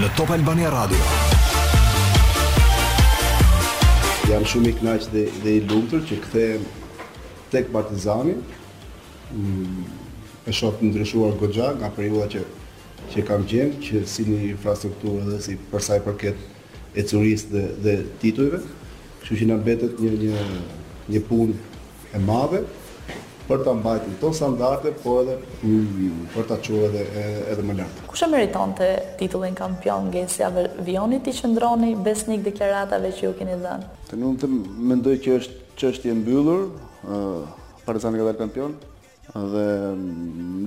në Top Albania Radio. Jam shumë i kënaqë dhe, dhe i lumtur që kthehem tek Partizani. Mm, e shoh të ndryshuar goxha nga periudha që që kam qenë që si në infrastrukturë dhe si për sa i përket ecurisë dhe dhe titujve. Kështu që na mbetet një një një punë e madhe për ta mbajtur këto standarde, po edhe për ta çuar edhe edhe më lart. Kush e meritonte titullin kampion Gesi? A vijoni t'i qëndroni besnik deklaratave që ju keni dhënë? Tani unë mendoj që është çështje e mbyllur, Partizani ka dalë kampion, Dhe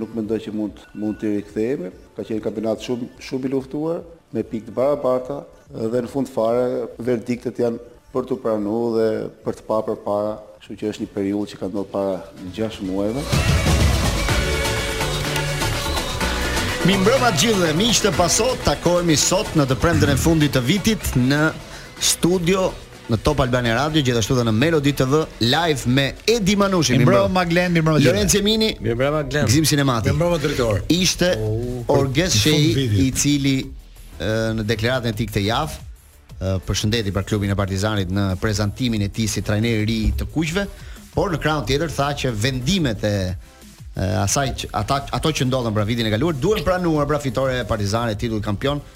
nuk mendoj që mund mund të rikthehemi. Ka qenë kampionat shumë shumë i luftuar me pikë të barabarta dhe në fund fare verdiktet janë për t'u pranuar dhe për të parë përpara, kështu që është një periudhë që ka ndodhur para 6 muajve. Mirëmbrëma të gjithëve miq të Paso, takohemi sot në të premten e fundit të vitit në studio në Top Albania Radio, gjithashtu dhe në Melody TV live me Edi Manushin. Mirëmbrëma Maglen, mirëmbrëma. Lorenc Jemini. Mirëmbrëma Maglen. Gëzim Sinemati. Mirëmbrëma drejtor. Ishte oh, Orges Shehi i cili në deklaratën e tij këtë javë përshëndeti për klubin e Partizanit në prezantimin e tij si trajner i ri i të kuqve, por në krahun tjetër tha që vendimet e asaj që ata ato që ndodhën pra vitin e kaluar duhen pranuar pra fitore e Partizanit titull kampion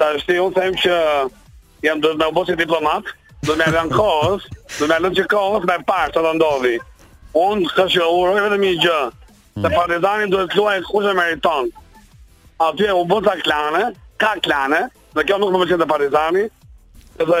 Tashti unë them që jam duhet me u bo si diplomat, do ia lëmë kohës, do ia lëmë kohës me parë ça do ndodhi. Unë kështu që uroj vetëm një gjë, se mm. Partizani duhet të luajë kush e meriton. Aty u bënë klane, ka klane, dhe kjo nuk më pëlqen te Partizani, dhe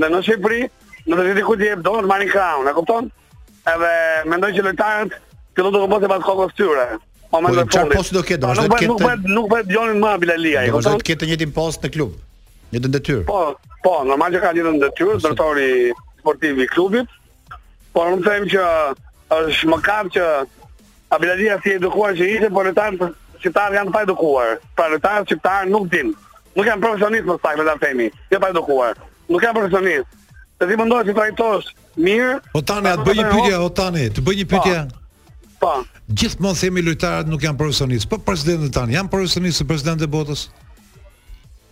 Dhe në Shqipëri, në të gjithë kur ti jep dorën, të marrin krahun, e kupton? Edhe mendoj që lojtarët këtu do të bëjnë pas kokës tyre. Po çfarë posti do ketë, do të ketë. Nuk po e, nuk po e dëgjonin më Abilalian, e kupton? Do të ketë të njëjtin post në klub. Të njëjtën detyrë. Po, po, normal që ka të njëjtën detyrë, drejtori sportiv i klubit, Po unë them që është mëkat që Abilalia si i edukuar që ishte, por lojtarët shqiptarë janë të paedukuar. Pra lojtarët shqiptarë nuk din. Nuk janë profesionistë më saktë ta themi, jo të paedukuar. Nuk janë profesionistë. Se ti mundohesh t'i trajtosh mirë. O Tani, a të bëj një pyetje, o Tani, të bëj një po. pyetje. Po. Gjithmonë themi lojtarët nuk janë profesionistë. Po presidentët tanë janë profesionistë, presidentët e botës.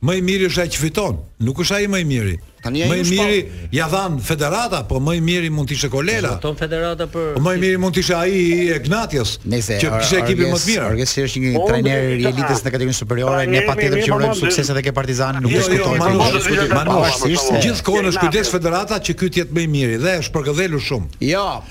Më i miri është ai që fiton, nuk është ai më i miri. Tani ai më i miri ia dhanë federata, po më i miri mund të ishte Kolela. Fiton federata për po Më i miri mund të ishte ai i Egnatias. Nëse që kishte ekipin më të mirë. Arges është një po, trajner i elitës në kategorinë superiore, ne patjetër që urojmë suksese edhe ke Partizani, nuk është jo, jo, Manush, gjithë kohën është kujdes federata që ky të jetë më i miri dhe është përgëdhelur shumë. Jo,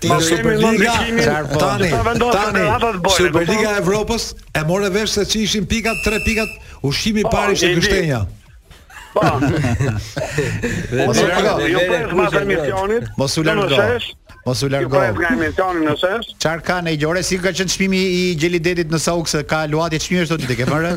Ti do Superliga tani tani Superliga e Evropës e more vesh se ç'ishin pikat, tre pikat, ushqimi i parë ishte gështenja. Po. Dhe mos ju pres mas emisionit. Mos u largo. Mos u largo. Ju pres emisionin në shesh. Çfarë ka në gjore si ka qenë çmimi i gjelit detit në Sauk se ka luatje çmimi sot ditë ke marrë?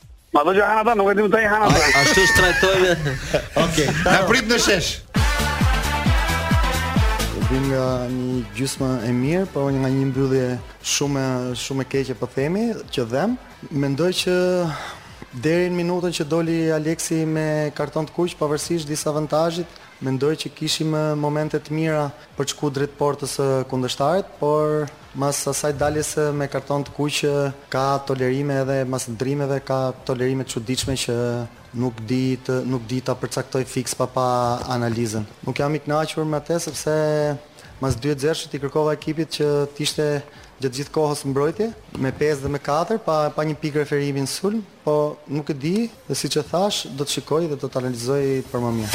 Ma do që hanë ata, nuk e di më të i hanë ata. Ashtu s'e trajtojmë. Oke, na prit në shesh. Vim nga një gjysmë e mirë, po nga një mbyllje shumë, shumë e keqe për po themi, që dhem. Mendoj që deri në minutën që doli Aleksi me karton të kuq, pavarësisht disavantazhit, mendoj që kishim momente të mira për të shku drejt portës së kundërshtarit, por Mas asaj daljes me karton të kuq ka tolerime edhe mas ndërrimeve ka tolerime të çuditshme që nuk di të nuk di ta përcaktoj fiks pa pa analizën. Nuk jam i kënaqur me atë sepse mas dy zeros i kërkova ekipit që të ishte gjatë gjithë kohës në mbrojtje me pesë dhe me katër pa pa një pikë referimi në sulm. Po, nuk e di, dhe siç e thashë, do të shikoj dhe do të analizoj për më mirë.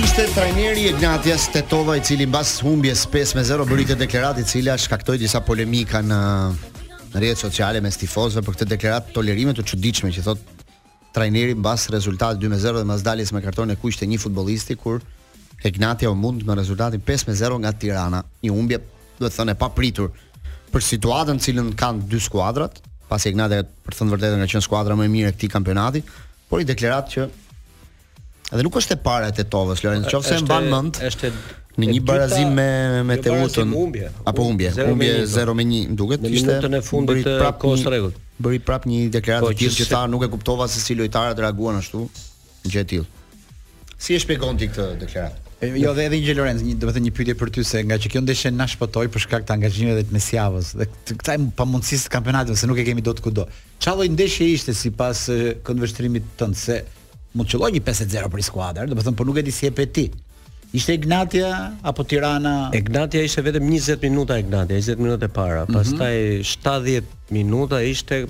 Ishte trajneri Egnatias Tetova i cili mbas humbjes 5 me 0 bëri këtë deklaratë e cila shkaktoi disa polemika në në rrjetet sociale mes tifozëve për këtë deklaratë tolerime të çuditshme që thotë trajneri mbas rezultatit 2 me 0 dhe mbas daljes me karton të kuq të një futbollisti kur Egnatia u mund me rezultatin 5 me 0 nga Tirana. Një humbje, duhet thënë e papritur për situatën në të cilën kanë dy skuadrat, pasi Egnatia për të thënë të vërtetën ka qenë skuadra më e mirë e këtij kampionati, por një deklaratë që Dhe nuk është e para e Tetovës, Lorenc, në qoftë se mban mend. Është në një barazim me me Teutën apo humbje, humbje 0 me 1, më duket, ishte në minutën e fundit të kohës së rregullt. Bëri prap një deklaratë po, që tha nuk e kuptova se si lojtarët reaguan ashtu, gjë e tillë. Si e shpjegon ti këtë deklaratë? Jo, dhe edhe një gjë Lorenc, një, domethënë një pyetje për ty se ngaqë kjo ndeshje na shpëtoi për shkak të angazhimeve të mesjavës dhe kësaj pamundësie të kampionatit se nuk e kemi dot kudo. Çfarë ndeshje ishte sipas këndvështrimit tënd se Mund të qëllojë një 5 me 0 për skuadër, domethënë, por nuk e di si e pe ti. Ishte Egnatia apo Tirana? Egnatia ishte vetëm 20 minuta Egnatia, 20 minutat e para. Mm -hmm. Pastaj 70 minuta ishte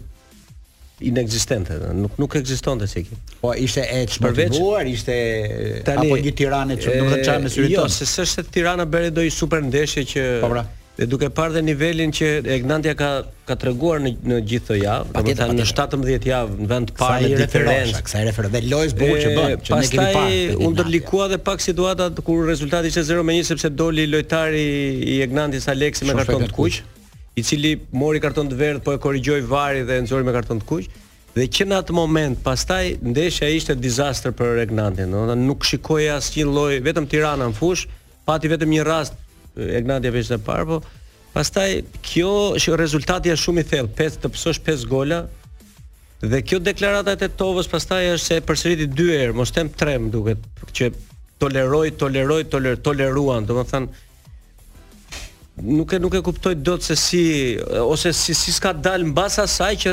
inekzistente, nuk nuk ekzistonte si ekip. Po ishte e çmotivuar, ishte tani, apo një Tiranë që nuk do të çajë me syrin jo, tonë. Jo, se s'është Tirana bëri ndonjë superndeshje që po pra. Dhe duke parë dhe nivelin që Egnatia ka ka treguar në në gjithë këtë javë, domethënë në 17 javë në vend të parë me diferencë, s'i referohem dhe lojës bukur që bën, që ne kemi parë. Pastaj u ndërlikua dhe pak situata kur rezultati ishte 0 me 1 sepse doli lojtari i Egnatias Aleksi me karton të kuq, i cili mori karton të verdhë, po e korrigjoi vari dhe e nxori me karton të kuq. Dhe që në atë moment, pastaj ndeshja ishte disaster për Egnatian, domethënë nuk shikoje asnjë lloj, vetëm Tirana në fushë, Pati vetëm një rast Egnatia pjesën e parë, po pastaj kjo që rezultati është shumë i thellë, 5 të pësosh 5 gola. Dhe kjo deklarata e Tetovës pastaj është se e përsëriti dy herë, mos them 3 më duket, që toleroi, toleroi, toler, toleruan, domethënë nuk e nuk e kuptoj dot se si ose si si s'ka dal mbas asaj që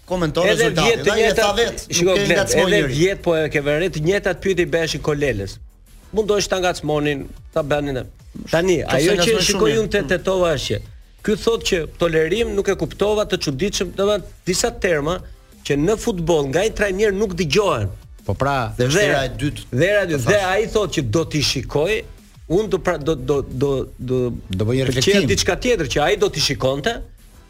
komenton edhe rezultatin. Edhe vjet të njëjtat, tha vetë, shiko Gleb, edhe vjet po e ke vënë re të njëjtat pyetje i bëheshin Kolelës. Mundoheshin ta ngacmonin, ta bënin. Tani, po ajo që shikoj unë te Tetova është që ky thotë që tolerim nuk e kuptova të çuditshëm, domethënë disa terma që në futboll nga një trajner nuk dëgjohen. Po pra, dhe hera e dytë. Dhe hera e dytë, dhe ai thotë që do t'i shikoj, unë do pra do do do do do bëj reflektim. Çfarë diçka tjetër që ai do t'i shikonte?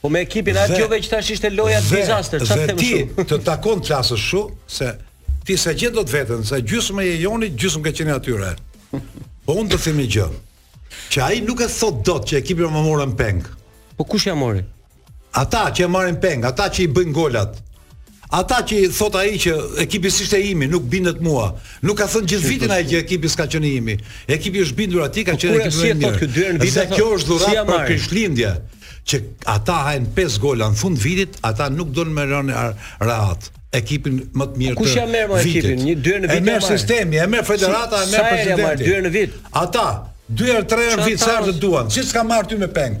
Po me ekipin atë jo veç tash ishte loja dhe, disaster, çfarë të them kështu. Dhe ti të takon të flasësh kështu se ti se di dot veten, se gjysmë je i joni, gjysmë ke qenë i atyre. Po unë do të them një gjë. Që ai nuk e thotë dot që ekipin ma morën peng. Po kush ia mori? Ata që e marrin peng, ata që i bëjnë golat. Ata që thotë ai që ekipi s'ishte imi, nuk më bindet mua. Nuk ka thënë gjithë vitin ai që ekipi s'ka qenë imi. Ekipi është bindur atij, ka po qenë ekipi më mirë. Dhe kjo është dhuratë për Krishtlindje që ata hanë 5 gola në fund vitit, ata nuk duan të të lënë rehat ekipin më të mirë. Kush ia merr më ekipin? Një dy në vit. E merr sistemi, e merr federata, e merr presidenti. Sa herë dy në vit? Ata, dy herë tre herë vit sa të duan. Siç ka marrë ty me peng.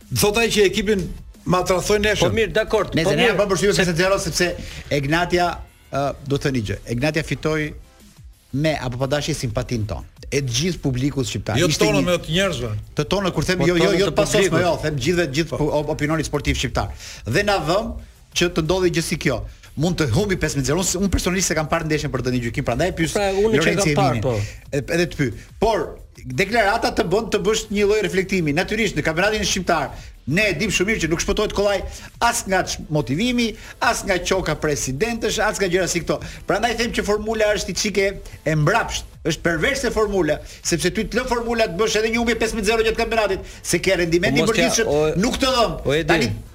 Thotë ai që ekipin ma tradhtojnë ndeshjen. Po mirë, dakord. Nëse po na bën përshtypje se Zero sepse Egnatia uh, do them një gjë. Egnatia fitoi me apo pa dashje simpatinë tonë. E të gjithë publikut shqiptar. Jo Ishte tonë me të njerëzve. Të tonë kur them po jo jo jo të pasos me jo, them të gjithëve gjithë po. opinionit sportiv shqiptar. Dhe na dhemb që të ndodhi një gjë si kjo. Mund të humbi 5 0 Unë un personalisht s'e kam parë ndeshjen për të dhënë gjykim, prandaj e pyes. Pra unë që s'e kam parë po. Edhe të pyet. Por deklarata të bën të bësh një lloj reflektimi. Natyrisht në kampionatin shqiptar ne e dimë shumë mirë që nuk shpëtohet kollaj as nga motivimi, as nga qoka presidentësh, as nga gjëra si këto. Prandaj them që formula është i çike e mbrapsht, është perverse formula, sepse ty të lë formula të bësh edhe një humbje 15-0 gjatë kampionatit, se ke rendimentin të përgjithshëm, nuk të dhemb. Tani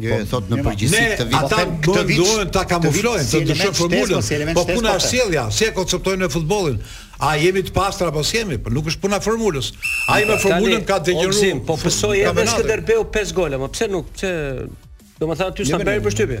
Jo, po, thot në përgjithësi këtë vit. Ata po këtë vit duhen ta kamuflojnë, të dyshojnë formulën. Po puna është sjellja, si e konceptojmë ne futbollin. A jemi të pastër apo s'jemi? Po nuk është puna formulës. Ai me formulën ka degeneruar. Po pësoi edhe Skënderbeu 5 gola, më pse nuk, pse Domethënë ty s'ta bën përshtypje.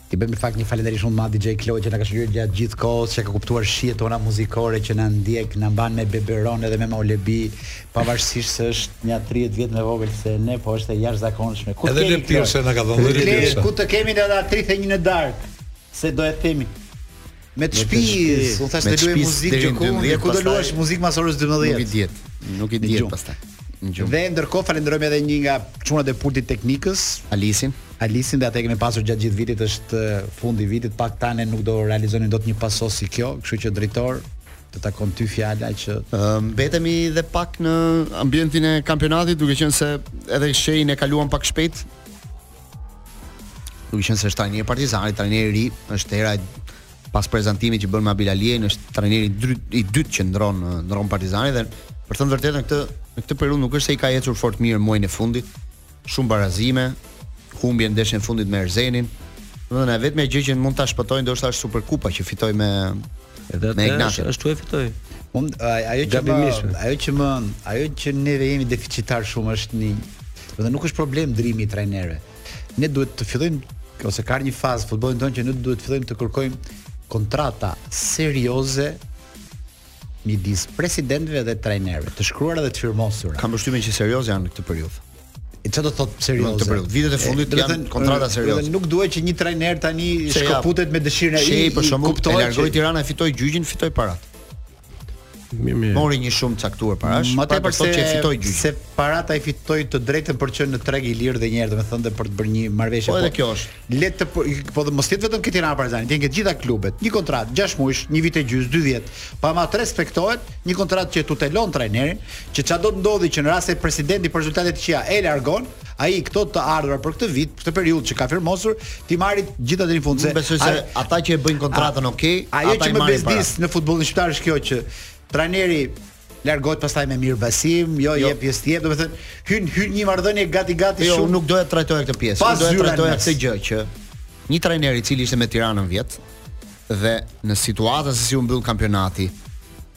T'i bëjmë në fakt një falënderim shumë të madh DJ Kloj që na ka shoqëruar gjatë gjithë kohës, që ka kuptuar shijet tona muzikore, që na ndjek, na mban me biberon edhe me muhalebi, pavarësisht se është nja 30 vjet më e vogël se ne, po është e jashtëzakonshme. Ku edhe lepirshë na ka dhënë. Ku të kemi edhe 31 në darkë, se do e themi. Me të shtëpisë, unë thashë të luaj muzikë gjoku, dhe ku do luash muzikë mas orës 12. Nuk i diet. Nuk i diet pastaj. Dhe ndërkohë falenderojmë edhe një nga çunat e pultit teknikës, Alisin. Alisin dhe atë kemi pasur gjatë gjithë vitit është fundi i vitit, pak tani nuk do realizonin dot një pasos si kjo, kështu që drejtor të takon ty fjala që mbetemi um, dhe pak në ambientin e kampionatit, duke qenë se edhe shehin e kaluam pak shpejt, Duke qenë se është trajneri Partizani, trajneri i ri, është hera e parë pas prezantimit që bën me Abilaliajn, është trajneri i dytë që ndron ndron Partizani dhe për të thënë vërtetën në këtë në këtë periudhë nuk është se i ka ecur fort mirë muajin e fundit. Shumë barazime, humbje në ndeshjen e fundit me Erzenin. Domethënë, vetëm gjë që mund ta shpëtojë ndoshta është Superkupa që fitoi me Edhe me Egnatian ashtu e fitoi. Un ajo që më ajo që më ajo që neve jemi deficitar shumë është një domethënë nuk është problem ndrimi i trajnerëve. Ne duhet të fillojmë ose ka ardhur një fazë në futbollin tonë që ne duhet të fillojmë të kërkojmë kontrata serioze midis presidentëve dhe trajnerëve, të shkruara dhe të firmosura. Kam përshtypjen që serioz janë në këtë periudhë. E çfarë do të thotë serioze? Në këto vitet e fundit janë kontrata serioze. Dhe nuk duhet që një trajner tani shkëputet me dëshirën e tij. Për shembull, kuptoj që largoi Tirana e fitoi gjyqin, fitoi parat. Mirë, mirë. Mori një shumë të caktuar parash, më tepër se që fitoi gjyqin. Se parat ai fitoi të drejtën për të qenë në treg i lirë dhe një herë, domethënë dhe për të bërë një marrëveshje. Po edhe po. kjo është. le të po, po dhe mos jetë vetëm te Tirana Partizani, të jenë te të gjitha klubet. Një kontratë 6 muajsh, një vit e gjys, 2 vjet, po ama të respektohet, një kontratë që tutelon trajnerin, që çfarë do të ndodhi që në rast se presidenti për rezultate të këqija e largon, ai këto të ardhura për këtë vit, për këtë periudhë që ka firmosur, t'i marri gjithë ato në fund se besoj se ata që e bëjnë kontratën ok, ajo që më bezdis në futbollin shqiptar është kjo që trajneri largohet pastaj me mirëbesim, jo, jo. jep pjesë tjetër, domethënë, hyn hyn në një marrëdhënie gati gati jo, shumë. Jo, nuk doja të trajtoja këtë pjesë, unë doja të trajtoja këtë gjë që një trajner i cili ishte me Tiranën vjet dhe në situatën se si u mbyll kampionati,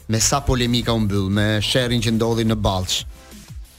me sa polemika u mbyll, me sherrin që ndodhi në Ballsh.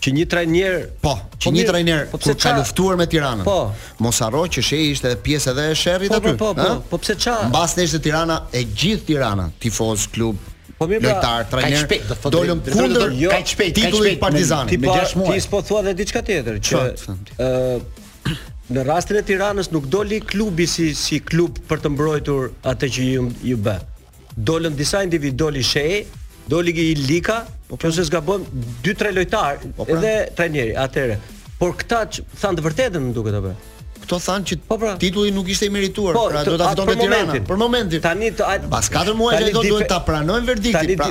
Që një trajner, po, që po një trajner po kur ka luftuar me Tiranën. Po. Mos harro që Shehi ishte edhe pjesë edhe e sherrit po, aty. Po, po, po, po pse ça? Mbas ndeshjes Tirana e gjithë Tirana, tifoz, klub, Po mirë, pra, lojtar, trajner. Dolën kundër jo, kaq shpejt titullit Partizan. Ti po ti s'po thua edhe diçka tjetër që ë në rastin e Tiranës nuk doli klubi si si klub për të mbrojtur atë që iu iu bë. dolën disa individ, doli Shehi, doli Lika, po qoftë se s'gaboj 2-3 lojtar po, pra. edhe trajneri atëherë. Por këta thanë të vërtetën më duket apo. Kto thanë që po, pra. titulli nuk ishte i merituar, po, pra do ta fitonte Tirana për momentin. Tani të, pas 4 muajsh do duhet ta pranojnë verdiktin. Pra,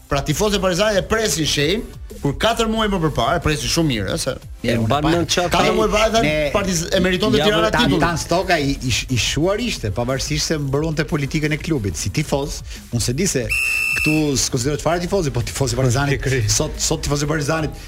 Pra tifozët e Partizanit e presin Shehin kur 4 muaj më përpara, e presin shumë mirë, se e mban në çfarë. 4 muaj para thanë Partiz e meriton të Tirana titullin. Tan Stoka i i, i shuar ishte pavarësisht se mbronte politikën e klubit si tifoz, unë s'e di se këtu s'konsiderohet fare tifozi, po tifozi Partizanit. sot sot tifozi Partizanit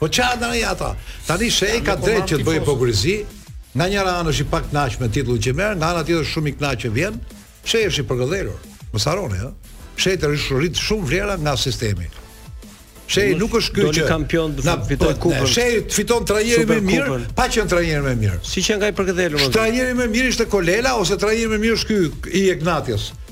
Po çfarë tani ata? Tani Shehi ka po drejt që të bëjë hipokrizi. Nga njëra anë është i pakënaqur me titullin që merr, nga ana tjetër shumë i kënaqur që vjen. Shehi është i përkëdhelur. Mos harroni, ëh. Shehit iu rrit shumë vlera nga sistemi. Shehi nuk është ky që kampion të fitojë kupën. Shehi fiton trajnerin më të mirë, pa qenë trajneri më i mirë. Si që nga i përkëdhelur. Trajneri më i mirë ishte Kolela ose trajneri më i mirë është ky i Egnatias.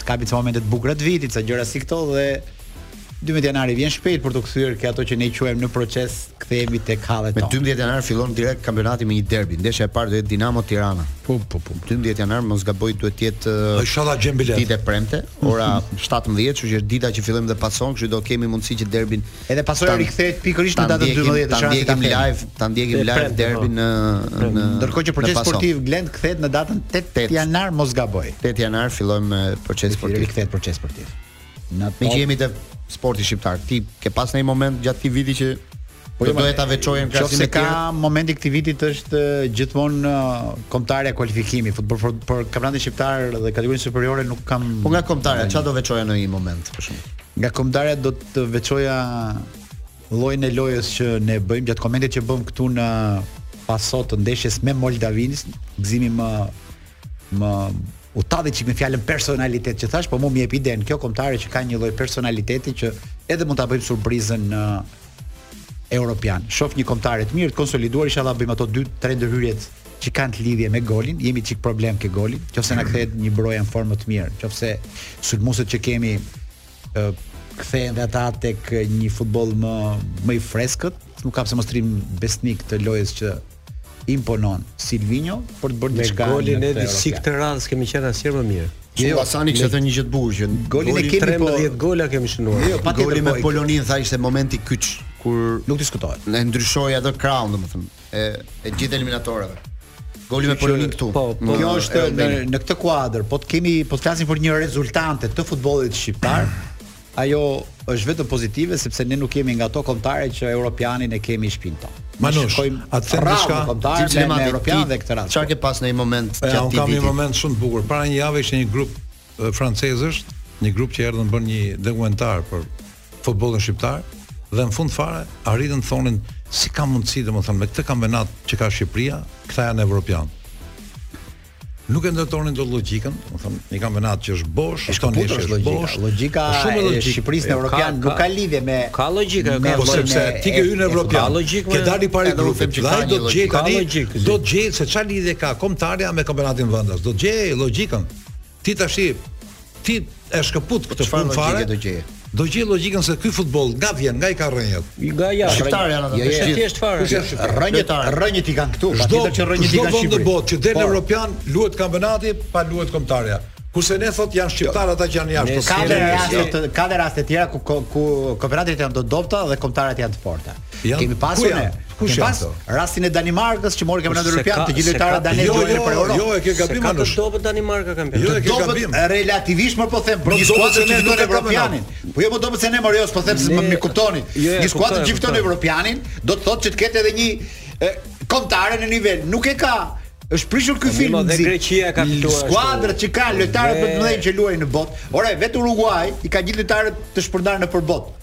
Të kapim ca momente të bukura të vitit, ca gjëra si këto dhe 12 janari vjen shpejt për t'u kthyer ke ato që ne quajmë në proces, kthehemi tek hallet tona. Me 12 janar fillon direkt kampionati me një derbi. Ndeshja e parë do jetë Dinamo Tirana. Po po po. 12 janar mos gaboj duhet të jetë uh, Inshallah gjejmë biletë. Ditë e premte, ora 17, kështu që është dita që fillojmë dhe pason, kështu do kemi mundësi që derbin Edhe pasoja rikthehet pikërisht në datën 12 ta shohim live, ta ndjekim live derbin në në ndërkohë që procesi sportiv Glend kthehet në datën 8 janar mos gaboj. 8 janar fillojmë me proces sportiv. Rikthehet proces sportiv. Në top. jemi te sporti shqiptar. Ti ke pas ndonjë moment gjatë këtij viti që Po do të ta veçojmë krahasim me ka momenti këtij viti është gjithmonë kombëtarja kualifikimi futboll për, për kampionatin shqiptar dhe kategorinë superiore nuk kam Po nga kombëtarja çfarë do veçoje ndonjë moment për shkak Nga kombëtarja do të veçoja llojin e lojës që ne bëjmë gjatë komentit që bëmë këtu në paso të ndeshjes me Moldavinë, Gëzimi më m'u tall çik me fjalën personalitet që thash, po mu më jep idenë kjo kombëtare që ka një lloj personaliteti që edhe mund ta bëjmë surprizën në Europian. Shof një kombëtare të mirë, të konsoliduar, inshallah bëjmë ato 2-3 ndërhyrjet që kanë të lidhje me golin, jemi çik problem ke goli, qoftë se na kthehet një Broja në formë të mirë, qoftë se sulmuesit që kemi ë kthehen dhe ata tek një futboll më më i freskët, nuk ka pse mos të rrimë besnik të lojës që imponon Silvinho për të bërë diçka me golin e Edit si këtë radhë s'kemi qenë asnjëherë më mirë. Jo, jo Asani kishte thënë një gjë të bukur që golin e kemi 13 po, gola kemi shënuar. Jo, jo pa goli me po, Poloninë tha ishte momenti kyç kur nuk diskutohet. Ne ndryshoi atë krahun, domethënë, e e gjithë eliminatorëve. Goli me Poloninë këtu. Po, po, kjo është në, në këtë kuadër, po të kemi po të flasim për një rezultante të futbollit shqiptar. Ajo është vetëm pozitive sepse ne nuk jemi nga ato kombëtare që europianin e kemi në shpinë tonë. Manush, a të them diçka? Ti je europian dhe këtë rast. Çfarë ke pas në një moment që ti Kam një moment shumë të bukur. Para një jave ishte një grup francezësh, një grup që erdhën bën një dokumentar për futbollin shqiptar dhe në fund fare arritën thonin si ka mundësi domethënë me këtë kampionat që ka Shqipëria, këta janë evropian. Nuk e ndërtonin dot logjikën, do të thonë, një kampionat që është bosh, është kanë lëshë është bosh. Logjika shumë e Shqipërisë në Europian nuk ka lidhje me ka logjikë, ka po sepse ti ke hyrë në Europian. Ka logjikë. Ke dalë i pari grupit që ai do të gjej tani, do të gjej se çfarë lidhje ka kombëtarja me kampionatin vendas. Do të gjej logjikën. Ti tash Ti e shkëput këtë punë fare. Do gjej. Do gjej logjikën se ky futboll nga vjen, nga i ka rrënjët. Nga ja, shqiptarë janë ata. Është thjesht fare. Kush është rrënjët? Rrënjët i kanë këtu. Çdo që rrënjët i kanë Shqipëri. Çdo vend në botë që del po. evropian luhet kampionati pa luhet kombëtarja. Kurse ne thot janë shqiptarë ata që janë jashtë. Ka dhe raste të tjera ku ku kampionatet janë të dobta dhe kombëtaret janë të forta. Ja, kemi pasur ne. Kush janë ato? Rastin e Danimarkës që mori kampionatin evropian, të gjithë lojtarët danezë jo, në Europë. Jo, jo, e ke gabim atë. Ka të dobët Danimarka kampionatin. Jo, e ke gabim. Relativisht ë po them, për një skuadër që fiton evropianin. Po jo, po do të thënë Morios, po them se më më kuptoni. Jo, jo, një skuadër që fiton evropianin, do të thotë që të ketë edhe një kombëtare në nivel. Nuk e ka është prishur ky po, film. Dhe Greqia ka fituar. Skuadrat që kanë lojtarët më të mëdhenj që luajnë në botë. Ore vetë Uruguay i ka gjithë lojtarët të shpërndarë nëpër botë.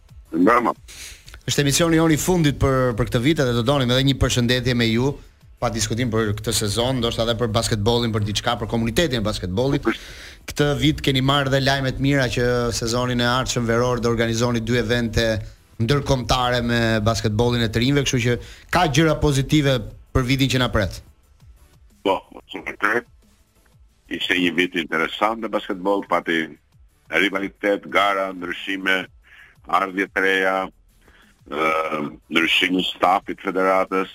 Mbrëma. Është emisioni ynë i fundit për për këtë vit dhe do donim edhe një përshëndetje me ju pa diskutim për këtë sezon, ndoshta edhe për basketbollin, për diçka për komunitetin e basketbollit. Këtë vit keni marrë dhe lajme të mira që sezonin e ardhshëm veror do organizoni dy evente ndërkombëtare me basketbollin e të rinjve, kështu që ka gjëra pozitive për vitin që na pret. Po, po, po, po, ishte një vit interesant në basketboll, pati Rivalitet, gara, ndryshime, ardhje të reja, ndryshim i stafit federatës,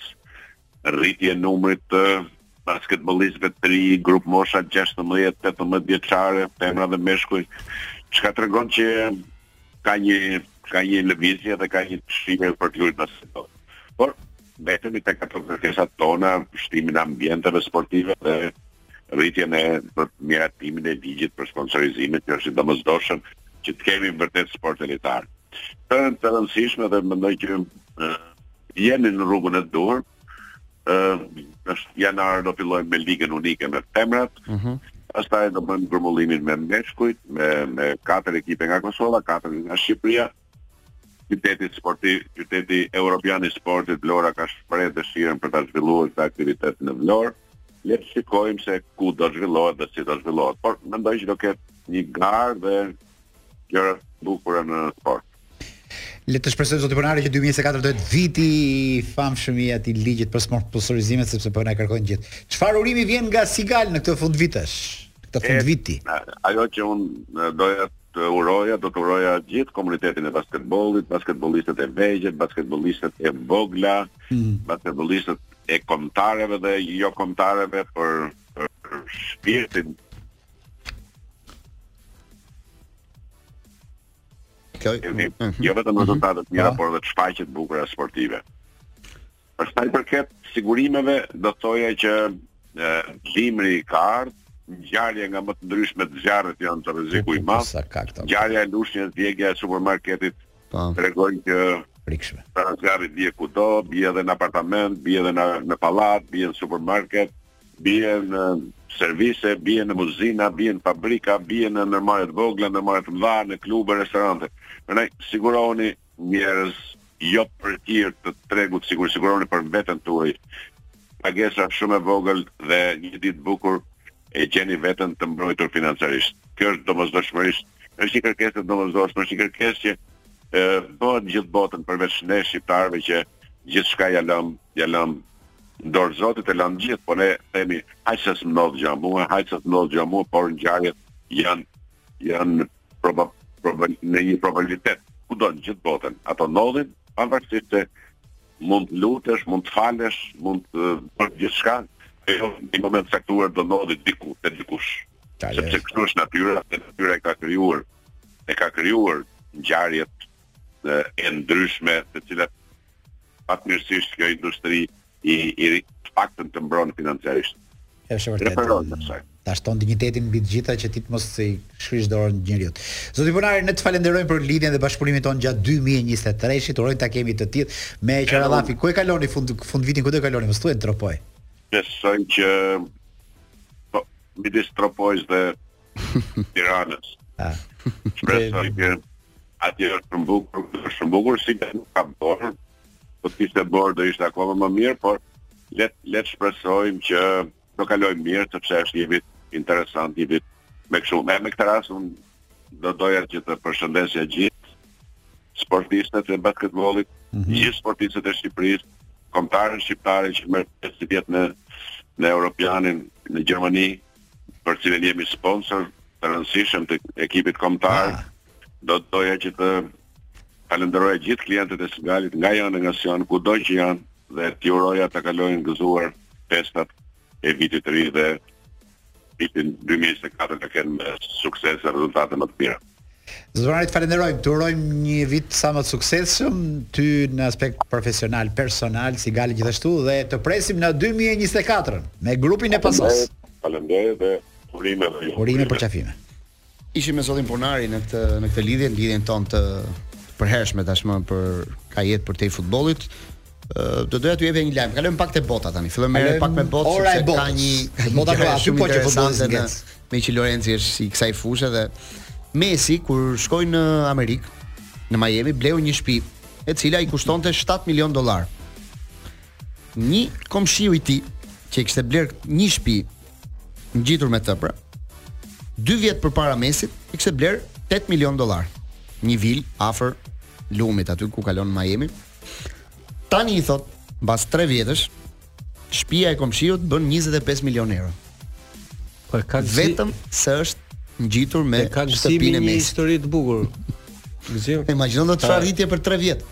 rritje e numrit të basketbollistëve të ri, grupmosha 16-18 vjeçare, femra dhe meshkuj, çka tregon që ka një ka një lëvizje dhe ka një çështje për të luajtur basketboll. Por vetëm i tek ato kërkesat tona, shtimin e ambienteve sportive dhe rritjen e miratimin e ligjit për sponsorizimin që është i domosdoshëm që të kemi vërtet sport elitar. Është e rëndësishme dhe mendoj që jemi në rrugën e duhur. ë ë janar do fillojmë me ligën unike me femrat. Ëh. Mhm. Pastaj do bëjmë grumbullimin me meshkujt, me me katër ekipe nga Kosova, katër nga Shqipëria. Qyteti sportiv, qyteti europian i sportit Vlora ka shpreh dëshirën për ta zhvilluar këtë aktivitet në Vlorë. Le të shikojmë se ku do zhvillohet dhe si do zhvillohet. Por mendoj që do ketë një garë dhe gjëra të bukura në sport. Le të shpresojmë zoti Ponari që 2024 do jetë viti i famshëm i atij ligjit për sponsorizimet sepse po na kërkojnë gjithë. Çfarë urimi vjen nga Sigal në këtë fund vitesh? Këtë fund viti. Ajo që un doja Të uroja, do të uroja gjithë komunitetin e basketbollit, basketbollistët e vegjël, basketbollistët e vogla, basketbollistët e kombëtareve dhe jo kombëtareve për për shpirtin, jo, jo vetëm rezultate të mira, por edhe shfaqje të bukura sportive. Për sa i përket sigurimeve, do të thoja që dimri ka ardh, ngjarje nga më të ndryshme të zjarrit janë të rreziku i madh. Ngjarja e Lushnjës djegja e supermarketit po. tregon që rikshme. Pra zjarri bie kudo, bie edhe në apartament, bie edhe në në pallat, bie në supermarket, bie në servise, bie në uzina, bie në fabrika, bie në ndërmarrje të vogla, ndërmarrje të mëdha, në klube, restorante. Prandaj sigurohuni njerëz jo për hir të tregut sigur, siguroni për veten tuaj pagesa shumë e vogël dhe një ditë bukur e gjeni veten të mbrojtur financiarisht. Kjo është domosdoshmërisht, është një kërkesë e domosdoshme, është një kërkesë që ë bëhet në gjithë botën përveç ne shqiptarëve që gjithçka ja lëm, ja lëm dorë Zotit e lëm gjithë, po ne themi hajt se s'më ndodh gja mue, hajt se s'më ndodh gja mue, por ngjarjet janë Janë proba, proba, në një probabilitet, kudo në gjithë botën, ato ndodhin, pavarësisht se mund të lutesh, mund të falesh, mund të bësh gjithçka, ajo në një moment të caktuar do ndodhi diku te dikush. Sepse kështu është natyra, dhe natyra e ka krijuar, e ka krijuar ngjarjet e ndryshme, të cilat fatmirësisht kjo industri i i të paktën të mbron financiarisht. Është vërtet. Referohet në kësaj. Ta shton dinjitetin mbi të gjitha që ti të mos i shtrish dorën njeriu. Zoti Ponari, ne të falenderojmë për lidhjen dhe bashkëpunimin tonë gjatë 2023-shit. Urojmë ta kemi të tillë me Qeradafi. Ku e kaloni fund fund vitin, ku do e kaloni? Mos thuaj Tropojë. Besoj që po midis Tropojës dhe Tiranës. Ah. Shpresoj që atje është përmbukur, është përmbukur si ka nuk ka borë. Po të kishte borë do ishte akoma më mirë, por le le të shpresojmë që do kalojmë mirë sepse është një vit interesant, një vit me kështu. Me, me këtë rast unë do doja që të përshëndesja gjithë sportistët e basketbollit, mm -hmm. gjithë sportistët e Shqipërisë, kombëtaren shqiptare që merr pjesë sivjet në në Europianin në Gjermani, për cilën jemi sponsor të rëndësishëm të ekipit kombëtar. Ah. Do të doja që të falënderoj gjithë klientët e Sigalit nga jonë nacion, kudo që janë dhe t'ju uroja t'i kalojnë gëzuar festat e vitit të ri dhe vitin 2024 ta kenë me suksese e rezultate më të mira. Z. Ponari të falenderojmë, të urojmë një vit sa më të suksesshëm, ty në aspekt profesional, personal, Sigalit gjithashtu dhe të presim në 2024 me grupin e Pasos. Faleminderit dhe urime dhe ju. Urime për qafime. Ishim me zotin Ponari në këtë në këtë lidhje, në lidhjen tonë të përhershme tashmë për ka jetë përtej futbollit. Do doja t'ju jepja një lajm. Kalojmë pak te bota tani. Fillojmë me pak me botë sepse ka një ka një bota po aty po që futbolli Meqë Lorenci është i kësaj fushe dhe Messi kur shkoi në Amerikë, në Miami bleu një shtëpi e cila i kushtonte 7 milion dollar. Një komshiu i tij që e kishte bler një shtëpi ngjitur me të pra, dy vjet përpara Messit e kishte bler 8 milion dollar. Një vil afër lumit aty ku kalon në Miami. Tani i thot mbas 3 vjetësh Shpia e komshiut bën 25 milion euro. Po e ka vetëm se është ngjitur me shtëpinë e Messit. Histori e bukur. Gëzim. Imagjino dot çfarë rritje për 3 vjet.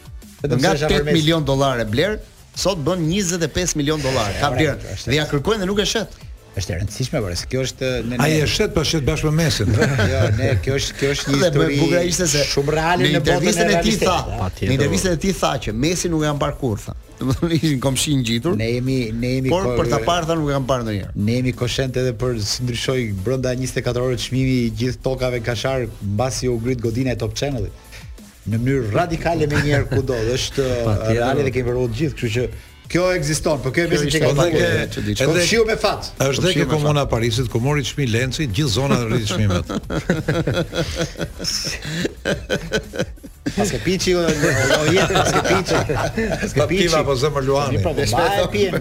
Vetëm nga 8 milion dollarë bler, sot bën 25 milion dollarë. Ka vlerë. Dhe ia kërkojnë dhe nuk e shet. Është e rëndësishme, por kjo është në ne. Ai e shet po e shet bashkë me Messin. jo, ne kjo është kjo është një histori. Dhe bukur ishte se shumë reale në intervistën e tij tha. Në intervistën e tij tha që Messin nuk e kam parë kurrë tha. Domethënë ishin komshi ngjitur. Ne jemi ne jemi por për ta parë tha nuk e kam parë ndonjëherë. Ne jemi koshient edhe për si ndryshoi brenda 24 orëve çmimi i gjithë tokave në Kashar mbasi u ngrit godina e Top Channel-it në mënyrë radikale menjëherë kudo. Është reale dhe kemi vëzhguar gjithë, kështu që Kjo ekziston, po kjo e vjen çka ka ke që di. Është komshiu me fat. Është dhe kjo Komuna e Parisit ku mori shpi Lenci, gjithë zona rriti çmimet. Pas ke piçi o je pas ke piçi. Pas ke piçi apo zemër Luani. Po e pien.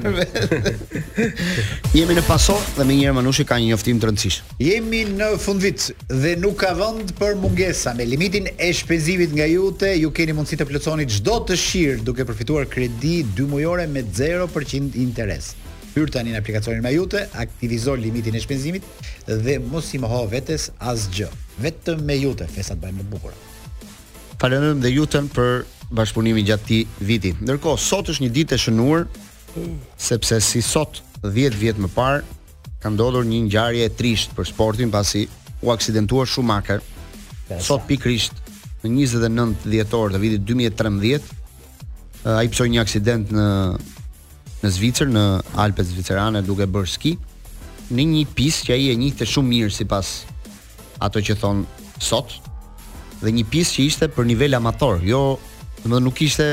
Jemi në Paso dhe menjëherë Manushi ka një njoftim të rëndësishëm. Jemi në fundvit dhe nuk ka vend për mungesa. Me limitin e shpenzimit nga Iute, ju keni mundësi të plotësoni çdo dëshirë duke përfituar kredi dy mujore me 0 për qind interes. Hyr tani në aplikacionin MyIute, aktivizo limitin e shpenzimit dhe mos i moho vetes asgjë. Vetëm me Iute festat bëhen më të bukura. Falënderojmë dhe Iuten për bashkëpunimin gjatë këtij viti. Ndërkohë, sot është një ditë e shënuar sepse si sot 10 vjet më parë Ka ndodhur një ngjarje e trishtë për sportin pasi u aksidentua Schumacher. Sot pikërisht në 29 dhjetor të vitit 2013 ai pësoi një aksident në në Zvicër, në Alpet zvicerane duke bërë ski në një pistë që ai e njihte shumë mirë sipas ato që thonë sot dhe një pistë që ishte për nivel amator, jo, domethënë nuk ishte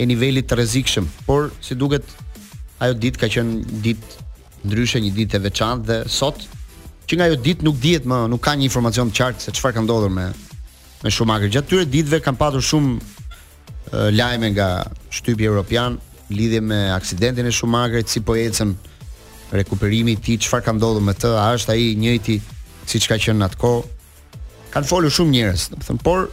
e nivelit të rrezikshëm, por si duket ajo ditë ka qenë ditë ndryshe, një ditë e veçantë dhe sot që nga ajo ditë nuk dihet më, nuk ka një informacion të qartë se çfarë ka ndodhur me me Schumacher. Gjatë këtyre ditëve kanë patur shumë lajme nga shtypi europian lidhje me aksidentin e Schumacherit, si po ecën rekuperimi i tij, çfarë ka ndodhur me të, a është ai i njëjti siç ka qenë atë kohë. Kanë folur shumë njerëz, do të them, por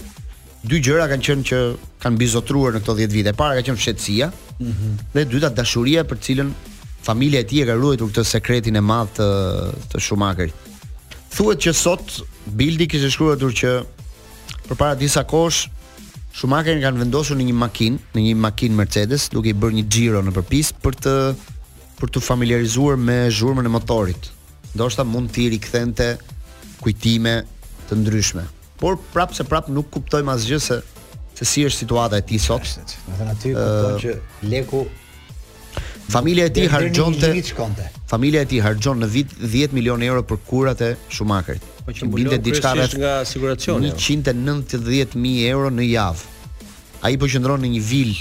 dy gjëra kanë qenë që kanë mbizotëruar në këto 10 vite. E para ka qenë fshehtësia, mm -hmm. dhe e dyta dashuria për të cilën familja e tij e ka ruajtur këtë sekretin e madh të të Schumacherit. Thuhet që sot Bildi kishte shkruar që përpara disa kohësh Schumacherin kanë vendosur në një makinë, në një makinë Mercedes, duke i bërë një xhiro nëpër pistë për t'u për t'u familiarizuar me zhurmën e motorit. Ndoshta mund t'i rikthente kujtime të ndryshme. Por prapë se prapë nuk kuptojmë asgjë se se si është situata e tij sot. Domethënë aty kupton që Leku Familja e tij harxhonte Familja e tij harxhon në vit 10 milion euro për kurat e Schumacherit. Po që mbindet diçka rreth nga siguracioni. 190 mijë euro në javë. Ai po qëndron në një vilë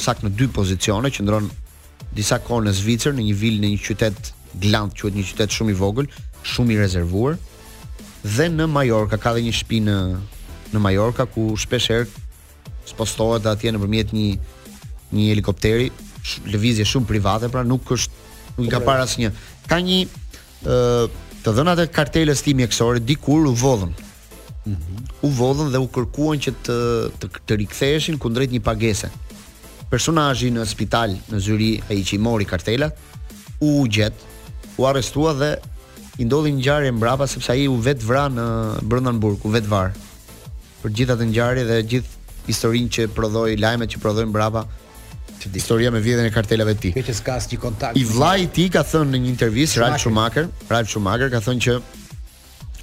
saktë në dy pozicione, qëndron disa kohë në Zvicër, në një vilë në një qytet Gland, quhet një qytet shumë i vogël, shumë i rezervuar. Dhe në Mallorca ka dhe një shtëpi në në Mallorca ku shpesh herë spostohet atje nëpërmjet një një helikopteri, sh, lëvizje shumë private, pra nuk është nuk i ka parë asnjë. Ka një ë uh, të dhënat e kartelës tij mjekësore dikur u vodhën. Mm -hmm. U vodhën dhe u kërkuan që të të, të riktheheshin kundrejt një pagese. Personazhi në spital në Zyrih, ai që i mori kartelat, u gjet, u arrestua dhe i ndodhi një ngjarje mbrapa sepse ai u vetëvra në brenda në burg, u vetëvar. për gjithë atë ngjarje dhe gjithë historinë që prodhoi, lajmet që prodhoi mbrapa që historia me vjedhjen e kartelave të tij. Kjo që s'ka asnjë kontakt. I vëllai i tij ka thënë në një intervistë Ralf Schumacher, Ralf Schumacher ka thënë që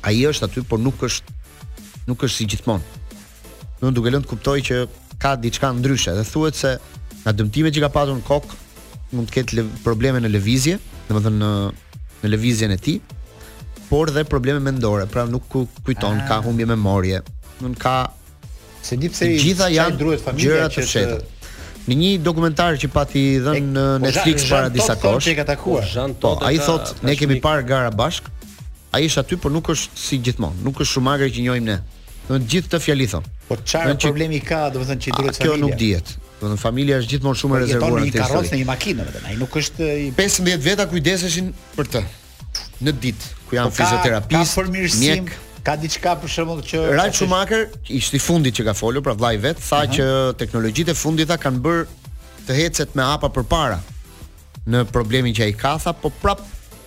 ai është aty, por nuk është nuk është si gjithmonë. Duke lënë të kuptojë që ka diçka ndryshe dhe thuhet se nga dëmtimet që ka patur në kokë, mund të ketë probleme në lëvizje, domethënë në në lëvizjen e tij, por dhe probleme mendore, pra nuk kujton, ka ah. humbje memorie. Nuk e di pse të gjitha janë druhet familja që të Në një dokumentar që pati dhënë në po, Netflix para disa kohësh, ai po, po, thotë ne kemi parë gara bashkë. Ai është aty, por nuk është si gjithmonë, nuk është Schumacher që njohim ne. Të gjithë këtë fjali thonë. Po çfarë problemi ka, domethënë që druhet familja. Kjo nuk dihet. Domethënë familja është gjithmonë shumë e po, rezervuar në këtë. Një karrocë në një makinë, vetëm ai nuk është 15 veta kujdeseshin për të. Në ditë ku janë po fizioterapistë, ka përmirësim, ka diçka për shembull që Ralf Schumacher ishte i fundit që ka folur, pra vllai i vet, tha që teknologjitë e fundit kanë bërë të hecet me hapa përpara në problemin që ai ka, tha, po prap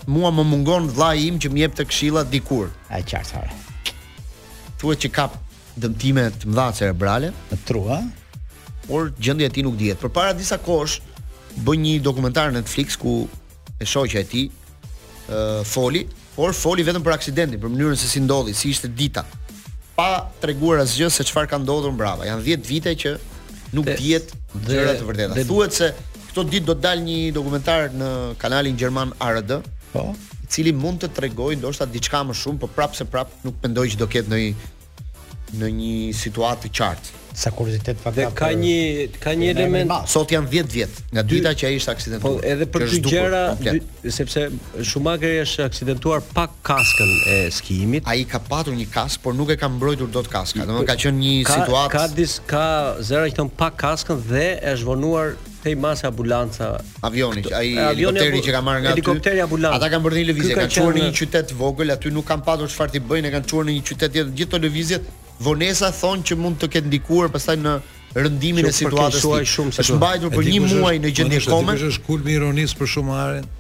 mua më mungon vllai im që më jepte këshilla dikur. Ai qartë fare. Thuhet që ka dëmtime të mëdha cerebrale në tru, a? Por gjendja e tij nuk dihet. Përpara disa kohësh bënë një dokumentar në Netflix ku e shoqja e tij ë foli, por foli vetëm për aksidentin, për mënyrën se si ndodhi, si ishte dita, pa treguar asgjë se çfarë ka ndodhur mbrapa. Janë 10 vite që nuk dhe, dihet gjëra të vërteta. Thuhet se Këto ditë do të dalë një dokumentar në kanalin gjerman ARD. Po. I cili mund të tregojë ndoshta diçka më shumë, por prapëseprapë nuk mendoj që do ketë ndonjë në një situatë të qartë. Sa kuriozitet pak ka. Ka një ka një element. Sot janë 10 vjet nga dita që ai është aksidentuar. Po edhe për dy gjëra, sepse Schumacher është aksidentuar pa kaskën e skijimit. Ai ka patur një kaskë, por nuk e ka mbrojtur dot kaska. Domethënë po, ka qenë një ka, situatë ka dis ka zëra që thonë pa kaskën dhe është vonuar te masa ambulanca avioni, ai helikopteri që e ka marrë nga helikopteri ambulancë. Ata kanë bërë një lëvizje, e kanë çuar në një qytet të vogël, aty nuk kanë patur çfarë t'i bëjnë, e kanë çuar në një qytet tjetër, gjithë këto lëvizje, vonesa thonë që mund të ketë ndikuar pastaj në rëndimin e situatës së tij. Është mbajtur për një muaj në gjendje kome. Dikush është kulmi i ironisë për Schumacherin,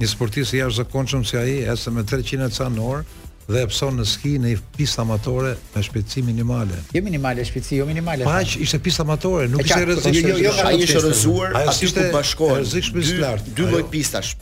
një sportist i jashtëzakonshëm si ai, ecën me 300 e ca në orë dhe e pëson në ski në një pistë amatore me shpejtësi minimale. Jo minimale shpejtësi, jo minimale. Po aq, ishte pistë amatore, nuk ishte e rrezikshme. Jo, jo, jo, ai ishte rrëzuar, aty ku bashkohen dy lloj pistash.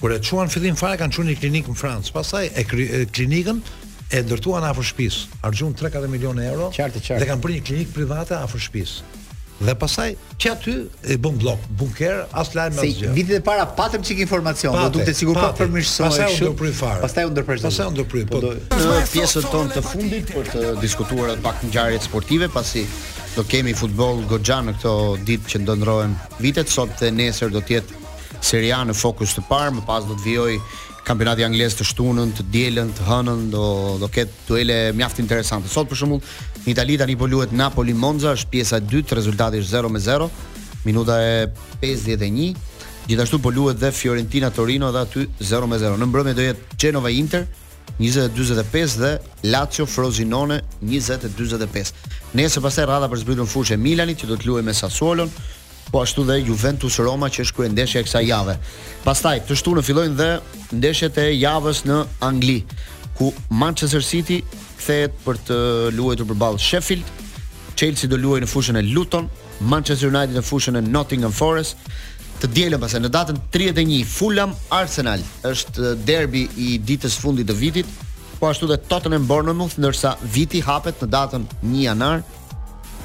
Kur e çuan fillim fare kanë çuar një klinikë në Francë, pastaj klinikën e ndërtuan afër shtëpisë, harxhuan 3-4 milionë euro qartë, qartë. dhe kanë bërë një klinikë private afër shtëpisë. Dhe pastaj që aty e bënë blok, bunker, as lajm as gjë. Vitet e para patëm çik informacion, u dukte sikur po përmirësohej. Pastaj u ndërpre fare. Pastaj u ndërpre. Pastaj u ndërpre. Po, po në pjesën tonë të fundit për të diskutuar edhe pak ngjarjet sportive, pasi do kemi futboll goxha në këto ditë që do ndërrohen vitet sot dhe nesër do të jetë Serie A në fokus të parë, më pas do të vijojë kampionati anglez të shtunën, të dielën, të hënën do do ketë duele mjaft interesante. Sot për shembull, në Itali tani po luhet Napoli Monza, është pjesa e dytë, rezultati është 0 me 0, minuta e 51. Gjithashtu po luhet dhe Fiorentina Torino dhe aty 0 me 0. Në mbrëmje do jetë Genova Inter 20:45 dhe Lazio Frosinone 20:45. Nesër pastaj rradha për zbritur në fushë e Milanit që do të luajë me Sassuolon, Po ashtu dhe Juventus-Roma që është kryendeshja e kësaj jave. Pastaj, të shtunën fillojnë dhe ndeshjet e javës në Angli, ku Manchester City kthehet për të luajtur përballë Sheffield, Chelsea do luajë në fushën e Luton, Manchester United në fushën e Nottingham Forest, Të dielën pastaj në datën 31 Fulham Arsenal është derbi i ditës së fundit të vitit, po ashtu dhe Tottenham Bournemouth, ndërsa viti hapet në datën 1 janar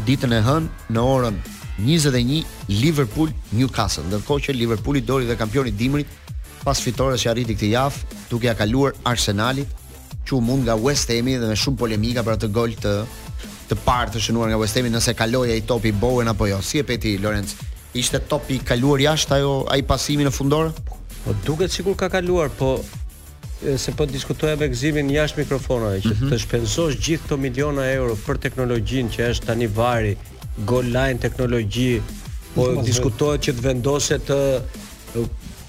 Ditën e hënë në orën 21 Liverpool Newcastle. Ndërkohë që Liverpooli doli dhe kampioni i dimrit pas fitores që arriti këtë javë, duke ia kaluar Arsenalit, që u mund nga West Hami dhe me shumë polemika për atë gol të të parë të shënuar nga West Hami nëse kaloi ai topi Bowen apo jo. Si e pe ti Lorenz? Ishte topi kaluar jashtë ajo ai pasimi në fundore? Po duket sikur ka kaluar, po se po diskutoja me Gëzimin jashtë mikrofonave që mm -hmm. të shpenzosh gjithë këto miliona euro për teknologjinë që është tani VAR-i, goal line teknologji, po diskutohet që të vendoset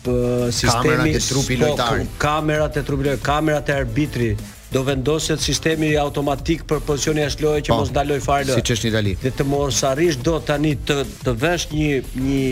të sistemi kamerat te trupi po, lojtar, kamerat te trupi lojtarit, kamerat te arbitri, do vendoset sistemi automatik për pozicionin jashtë loje që po, mos ndaloj fare. Siç është në Itali. Dhe të mos arrish do tani të të vesh një një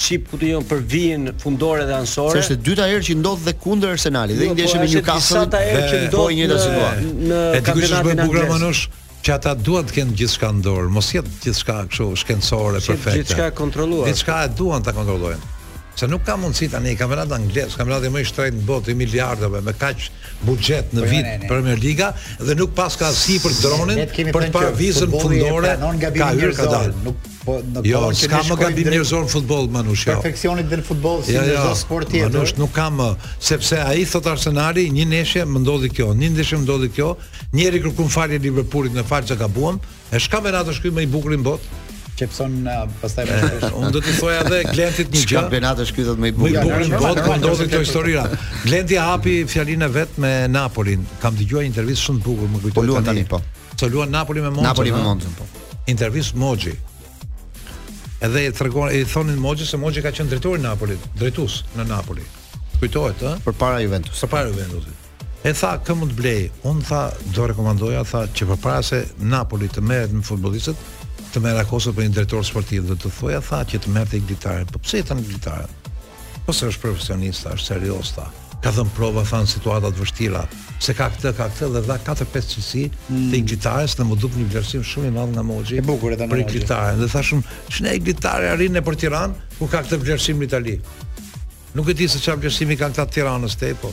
Çip kupton për vijën fundore dhe anësore. Është e dyta herë që ndodh dhe kundër Arsenalit. Dhe jo, ndeshja po, me Newcastle. Është hera që ndodh po, një situatë. Në kampionatin anglez që ata duan të kenë gjithçka në dorë, mos jetë gjithçka kështu shkencore perfekte. Gjithçka e kontrolluar. Gjithçka e duan ta kontrollojnë. Se nuk ka mundësi tani kampionati anglez, kampionati më i shtrenjtë në botë i miliardave me kaq buxhet në po, vit jo, Premier Liga dhe nuk paska sipër dronin për të parë vizën fundore. Ka hyrë ka dalë. Po në jo, kohën që ne shkojmë gabim njerëzor në futboll Manush. Jo. Perfeksionit dhe në futboll si jo, në çdo jo, sport tjetër. Manush nuk kam sepse ai thot Arsenali një ndeshje më ndodhi kjo, një ndeshje më ndodhi kjo, njëri kërkon falje Liverpoolit më fal që gabuam, e kampionati është ky më i bukur në botë. Çepson pastaj më shpesh. Unë do të thoja edhe Glentit një gjë. Kampionati është ky thot më i bukur. Më i bukur në botë, po ndodhin këto histori. Glenti hapi fjalinë e vet me Napolin. Kam dëgjuar një intervistë shumë të bukur, m'u kujtua tani. Po luan Napoli me Monza. Napoli me Monza, po. intervistë Moxhi. Edhe i tregon i thonin Moxhi se Moxhi ka qenë drejtor i Napolit, drejtues në Napoli. Kujtohet, ë? Përpara Juventus. Përpara Juventusit. E tha, kë mund të blej? Unë tha, do rekomandoja, tha që përpara se Napoli të merret me futbollistët, të marrë akoma për një drejtor sportiv dhe do thoja tha që të merrte Igli Taren. Po pse i thonë Igli Taren? Po se është profesionist tha, është serioz tha. Ka dhënë prova tha në situata të vështira, se ka këtë, ka këtë dhe dha 4-5 cilësi mm. të Igli Tares dhe m'u duk një vlerësim shumë i madh nga Moxhi. E bukur edhe për Igli Taren. Dhe thashë unë, ç'ne Igli Tare arrin e për Tiranë, kur ka këtë vlerësim në Itali. Nuk e di se çfarë vlerësimi kanë këta të Tiranës te, po.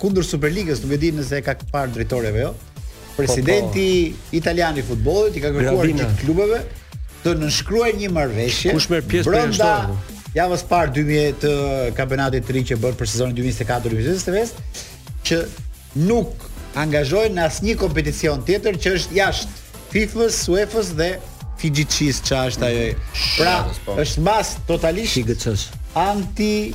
kundër Superligës, nuk e di nëse e ka parë drejtori apo jo. Presidenti po, po. italian i futbollit i ka kërkuar gjithë klubeve të nënshkruajnë një marrëveshje. Kush merr pjesë për ashtu? Javës parë 2000 e kampionatit të ri që bëhet për sezonin 2024-2025 që nuk angazhohen në asnjë kompeticion tjetër që është jashtë FIFA-s, UEFA-s dhe FIGC-s që është ajo. Pra, po. është masë totalisht FIGC-s. Anti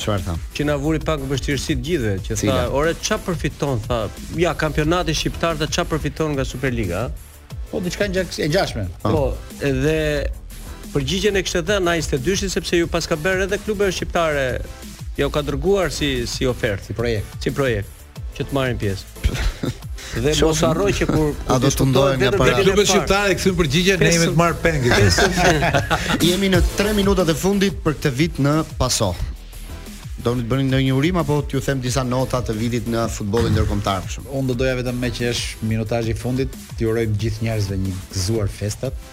Çfarë tha? Që na vuri në pak vështirësi të gjithëve, që tha, "Ore, ça përfiton?" tha, "Ja, kampionati shqiptar tha ça përfiton nga Superliga?" Po diçka e ngjashme. Po, po edhe përgjigjen e kishte dhënë A22-shi sepse ua paska bërë edhe klubeve shqiptare, ua ka dërguar si si ofertë, si projekt, si projekt. që të marrin pjesë. Dhe Çim, mos harro që kur a do të ndohen nga para klubet shqiptare kthejnë përgjigjen ne jemi të marrë peng. jemi në 3 minutat e fundit për këtë vit në Paso. Do të bëni ndonjë urim apo t'ju them disa nota të vitit në futbollin ndërkombëtar për shkak. Unë do doja vetëm meqë është minutazhi i fundit, t'i urojmë gjithë njerëzve një gëzuar festat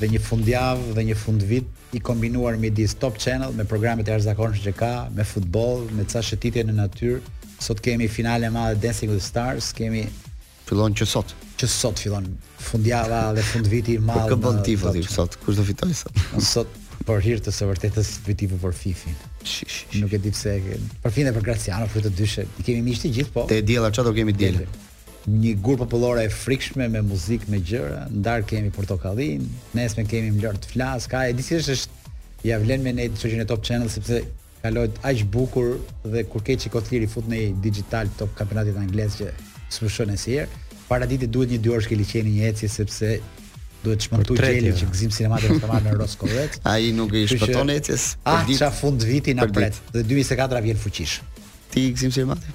dhe një fundjavë dhe një fundvit i kombinuar midis Top Channel me programet e jashtëzakonshme që ka, me futboll, me ca shëtitje në natyrë. Sot kemi finalen e madhe Dancing with the Stars, kemi fillon që sot. Që sot fillon fundjava dhe fundviti i madh. Po kë bën tifo ti sot? Kush do fitojë sot? Sot për hir të së vërtetës bëj tifo për Fifin. Nuk e di pse. Për Fifin dhe për Gracianon, për atë dyshe. I kemi miq të gjithë po. Të dielën çfarë do kemi të dielën? Një urë popullore e frikshme me muzikë me gjëra, pastaj kemi Portokallinë, nesër kemi më lër të flas, ka e di si është është ia vlen me nejt të shohim në Top Channel, sepse kalojmë aq bukur dhe kur ke që ke të lirë futu në DigitAlb te kampionati anglez që s'pushon asnjëherë, paradite duhet një dyorësh ke liqeni një ecje sepse duhet të shpëtojë gjeli që Gëzim Sinemati ka marrë në Roskovec. Ai nuk i shpëton ecjes? A, ah, ça fundviti na pret, dhe 2024 vjen fuqishëm. Ti Gëzim Sinemati?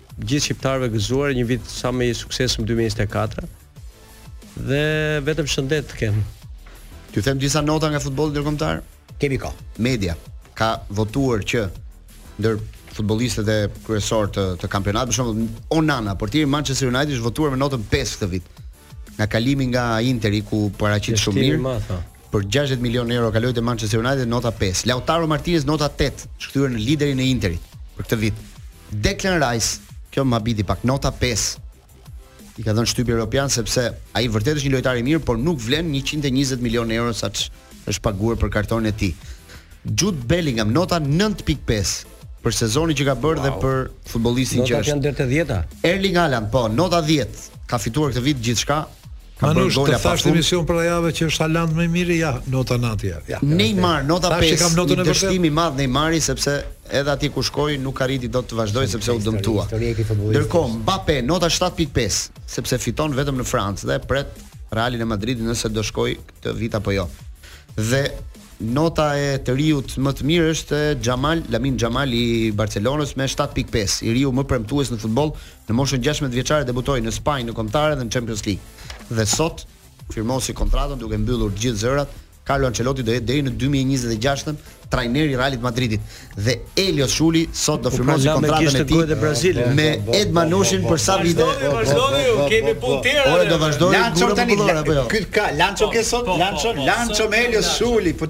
Gjithë shqiptarëve gëzuar, një vit sa më i suksesshëm dy mijë e njëzet e katër. Dhe vetëm shëndet të kenë. T'ju them disa nota nga futbolli ndërkombëtar? Kemi kohë. Media ka votuar që ndër futbollistët kryesorë të kampionateve, për shembull Onana, portieri i Manchester United është votuar me notën 5 këtë vit. Nga kalimi nga Interi ku u paraqit shumë mirë. për gjashtëdhjetë milionë euro kaloi te Manchester United nota pesë. Lautaro Martinez nota tetë, është kthyer në liderin e Interit për këtë vit. Declan Rice, kjo më habiti pak, nota pesë. I ka dhënë shtypi europian sepse ai vërtet është një lojtar i mirë, por nuk vlen njëqind e njëzet milionë euro saç është paguar për kartonin e tij. Jude Bellingham nota nëntë pikë pesë për sezonin që ka bërë dhe për futbollistin që është. Notat janë deri te dhjeta. Erling Haaland, po, nota dhjetë. Ka fituar këtë vit gjithçka. Ka bërë Manush, gola të pafund. Thashë në emision para javë që është Haaland më i miri, ja, nota nëntë ja. ja. Neymar nota 5. Tashi kam notën e vërtetë. Një dështim i madh Neymari sepse edhe aty ku shkoi nuk arriti dot të vazhdojë sepse u dëmtua. histori e këtij futbollisti është. Ndërkohë Mbappe nota 7.5 sepse fiton vetëm në Francë dhe pret Realin e Madridit nëse do shkojë këtë vit apo jo. Dhe nota e të riut më të mirë është e Xhamal, Lamin Xhamal i Barcelonës me 7.5, i riu më premtues në futboll, Në moshën gjashtëmbëdhjetëvjeçare debutoi në Spanjë në Kombëtare dhe në Champions League dhe sot firmosi kontratën duke mbyllur gjithë zërat. Carlo Ancelotti do jetë deri në dy mijë e njëzet e gjashtë trajner i Realit Madridit dhe Elio Shuli sot do po pra, firmosë kontratën e tij me Ed Manushin për sa vite. Po, po, vazhdoni ju, kemi punë të tjera. Ora do vazhdoni. Lanço tani. Ky ka Lanço ke sot, Lanço, Lanço me Elio Shuli. Po